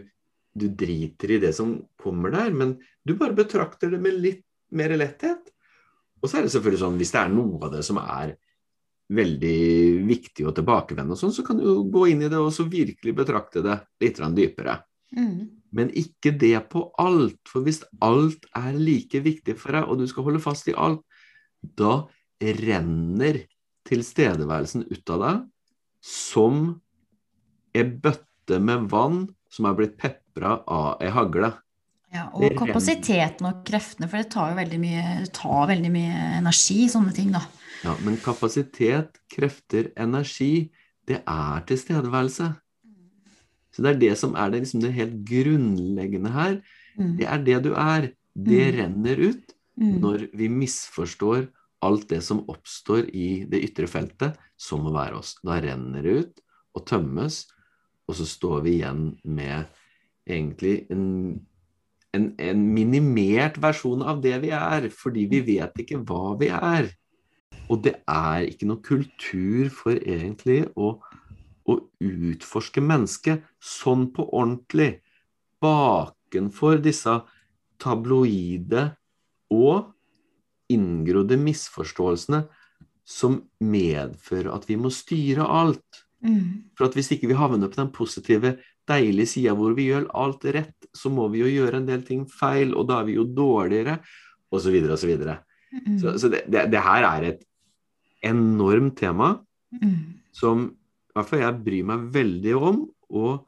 du driter i det som kommer der, men du bare betrakter det med litt mer letthet. Og så er det selvfølgelig sånn, hvis det er noe av det som er veldig viktig å tilbakevende, og sånn, så kan du gå inn i det og så virkelig betrakte det litt dypere. mm, Men ikke det på alt, for hvis alt er like viktig for deg, og du skal holde fast i alt, da renner tilstedeværelsen ut av deg som ei bøtte med vann som er blitt pepra av ei hagle. Ja, og kapasiteten og kreftene, for det tar jo veldig mye, tar veldig mye energi, sånne ting, da. Ja, men kapasitet, krefter, energi, det er tilstedeværelse. Så det er det som er det, liksom det helt grunnleggende her. Mm, Det er det du er. Det Mm. renner ut mm, når vi misforstår alt det som oppstår i det ytre feltet, som å være oss. Da renner det ut og tømmes, og så står vi igjen med egentlig en, en, en minimert versjon av det vi er, fordi vi vet ikke hva vi er. Og det er ikke noe kultur for egentlig å, å utforske mennesket sånn på ordentlig. Bakenfor disse tabloide og inngrodde misforståelsene som medfører at vi må styre alt. Mm, For at hvis ikke vi havner på den positive, deilige sida hvor vi gjør alt rett, så må vi jo gjøre en del ting feil, og da er vi jo dårligere, osv. osv. Så, videre, og så, mm, videre. så det, det, det her er et enormt tema mm, som i hvert fall jeg bryr meg veldig om. Og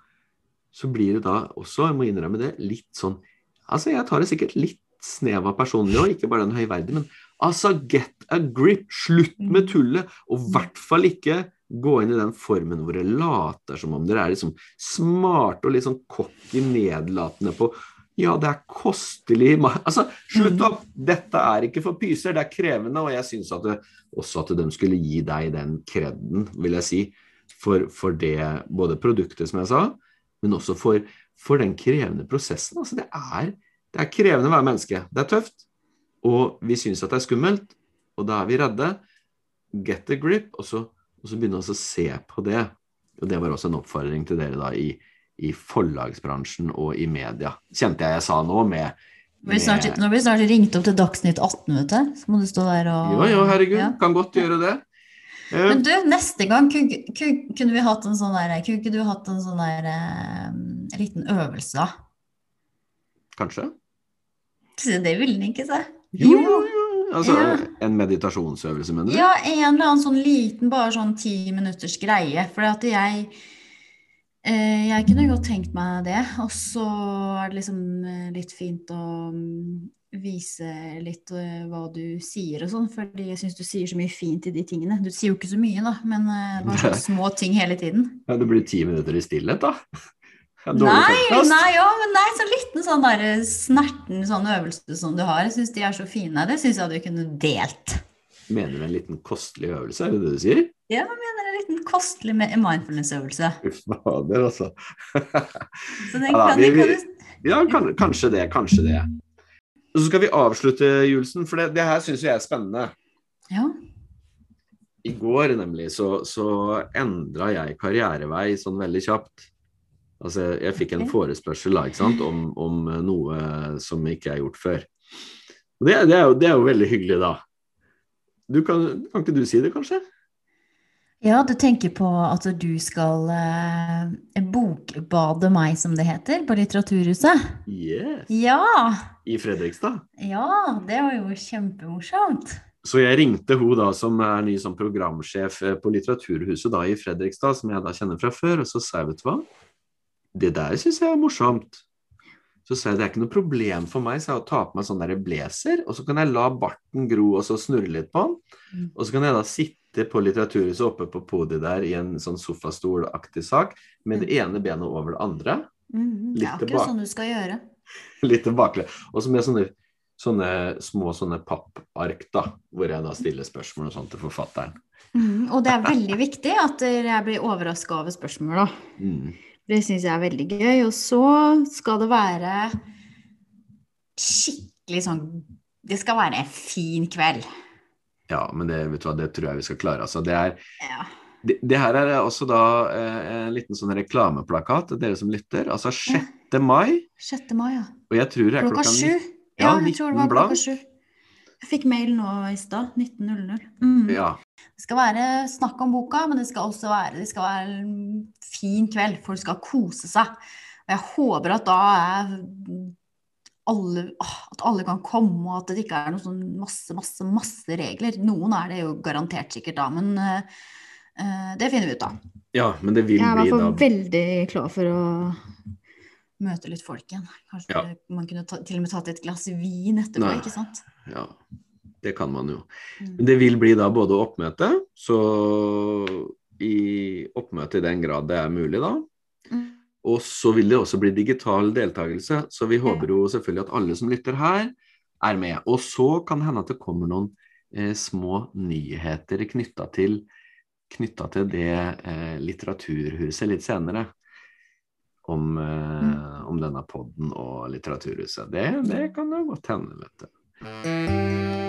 så blir det da også, jeg må innrømme det, litt sånn Altså, jeg tar det sikkert litt snev av personlig òg, ikke bare den høyverdige, men altså, get a grip! Slutt med tullet! Og i hvert fall ikke gå inn i den formen hvor dere later som om dere er liksom smarte og litt sånn cocky nedlatende på ja, det er kostelig Altså, slutt opp! Dette er ikke for pyser, det er krevende, og jeg syns også at de skulle gi deg den kreden, vil jeg si, for, for, det både produktet, som jeg sa, men også for, for den krevende prosessen. Altså, det er, det er krevende å være menneske. Det er tøft. Og vi syns at det er skummelt, og da er vi redde. Get a grip, og så, og så begynne å se på det. Og det var også en oppfordring til dere da i i forlagsbransjen og i media, kjente jeg jeg sa nå med, med snart, Nå blir vi snart ringt opp til Dagsnytt 18, vet du. Så må du stå der og Jo, jo, herregud. Ja. Kan godt gjøre det. Uh, Men du, neste gang kunne, kunne vi hatt en sånn der Kunne ikke du hatt en sånn der uh, liten øvelse, da? Kanskje. Det ville den ikke, se. Jo, jo. Altså ja. en meditasjonsøvelse, mener du? Ja, en eller annen sånn liten, bare sånn ti minutters greie. For at jeg Eh, jeg kunne godt tenkt meg det. Og så er det liksom eh, litt fint å mm, vise litt eh, hva du sier og sånn, fordi jeg syns du sier så mye fint i de tingene. Du sier jo ikke så mye, da, men bare sånne små ting hele tiden. Ja, Det blir ti minutter i stillhet, da? Nei, nei, ja, men nei, så liten sånn der snerten sånn øvelse som du har. Jeg syns de er så fine. Det syns jeg du kunne delt. Mener du en liten kostelig øvelse, er det det du sier? Ja, jeg mener en liten kostelig mindfulness-øvelse. Fader, altså. Så den kan, ja, vi, vi, ja kan, kanskje det. Kanskje det. Og så skal vi avslutte, Julesen, for det, det her syns jeg er spennende. Ja. I går nemlig så, så endra jeg karrierevei sånn veldig kjapt. Altså, jeg fikk en forespørsel da, sant, om, om, noe som ikke er gjort før. Det, det, er jo, det, er jo, veldig hyggelig, da. Kan, kan, ikke du si det, kanskje? Ja, du tenker på at du skal eh, bokbade meg, som det heter, på Litteraturhuset? Yes. Ja. I Fredrikstad? Ja, det var jo kjempemorsomt. Så jeg ringte hun da som er ny som programsjef eh, på Litteraturhuset da i Fredrikstad, som jeg da kjenner fra før, og så sa jeg, vet du hva, det der syns jeg er morsomt. Så sa jeg det er ikke noe problem for meg så jeg, å ta på meg sånn der blazer, og så kan jeg la barten gro og så snurre litt på den. Mm. Og så kan jeg da sitte på Litteraturhuset oppe på podiet der i en sånn sofastolaktig sak med det mm. ene benet over det andre. Mm, det er akkurat sånn du skal gjøre. litt tilbakelig Og så med sånne, sånne, små sånne pappark, da, hvor jeg da stiller spørsmål og sånt til forfatteren. Mm, og det er veldig viktig at jeg blir overraska over spørsmål, da. Det syns jeg er veldig gøy. Og så skal det være skikkelig sånn Det skal være en fin kveld. Ja, men det, vet du hva, det tror jeg vi skal klare. Altså, det, er, ja. det, det, her er også da eh, en liten sånn reklameplakat, dere som lytter. Altså 6. mai. 6. mai, ja. Og jeg tror det er klokka sju. Ja, jeg tror det var klokka sju. Jeg fikk mail nå i stad. 19.00. Mm. Ja. Det skal være snakk om boka, men det skal også være, det skal være en fin kveld. Folk skal kose seg. Og jeg håper at da er alle, at alle kan komme, og at det ikke er noe sånn masse, masse, masse regler. Noen er det jo garantert sikkert da, men uh, det finner vi ut av. Ja, men det vil bli da Jeg er i hvert fall veldig klar for å møte litt folk igjen. Kanskje ja. man kunne ta, til og med tatt et glass vin etterpå, Nei. ikke sant? Ja, det kan man jo. Men Det vil bli da både oppmøte, så i oppmøte i den grad det er mulig, da. Mm. Og så vil det også bli digital deltakelse, så vi håper jo selvfølgelig at alle som lytter her, er med. Og så kan det hende at det kommer noen eh, små nyheter knytta til, til det eh, litteraturhuset litt senere. Om, eh, mm. om denne poden og Litteraturhuset. Det, det kan jo godt hende, vet du.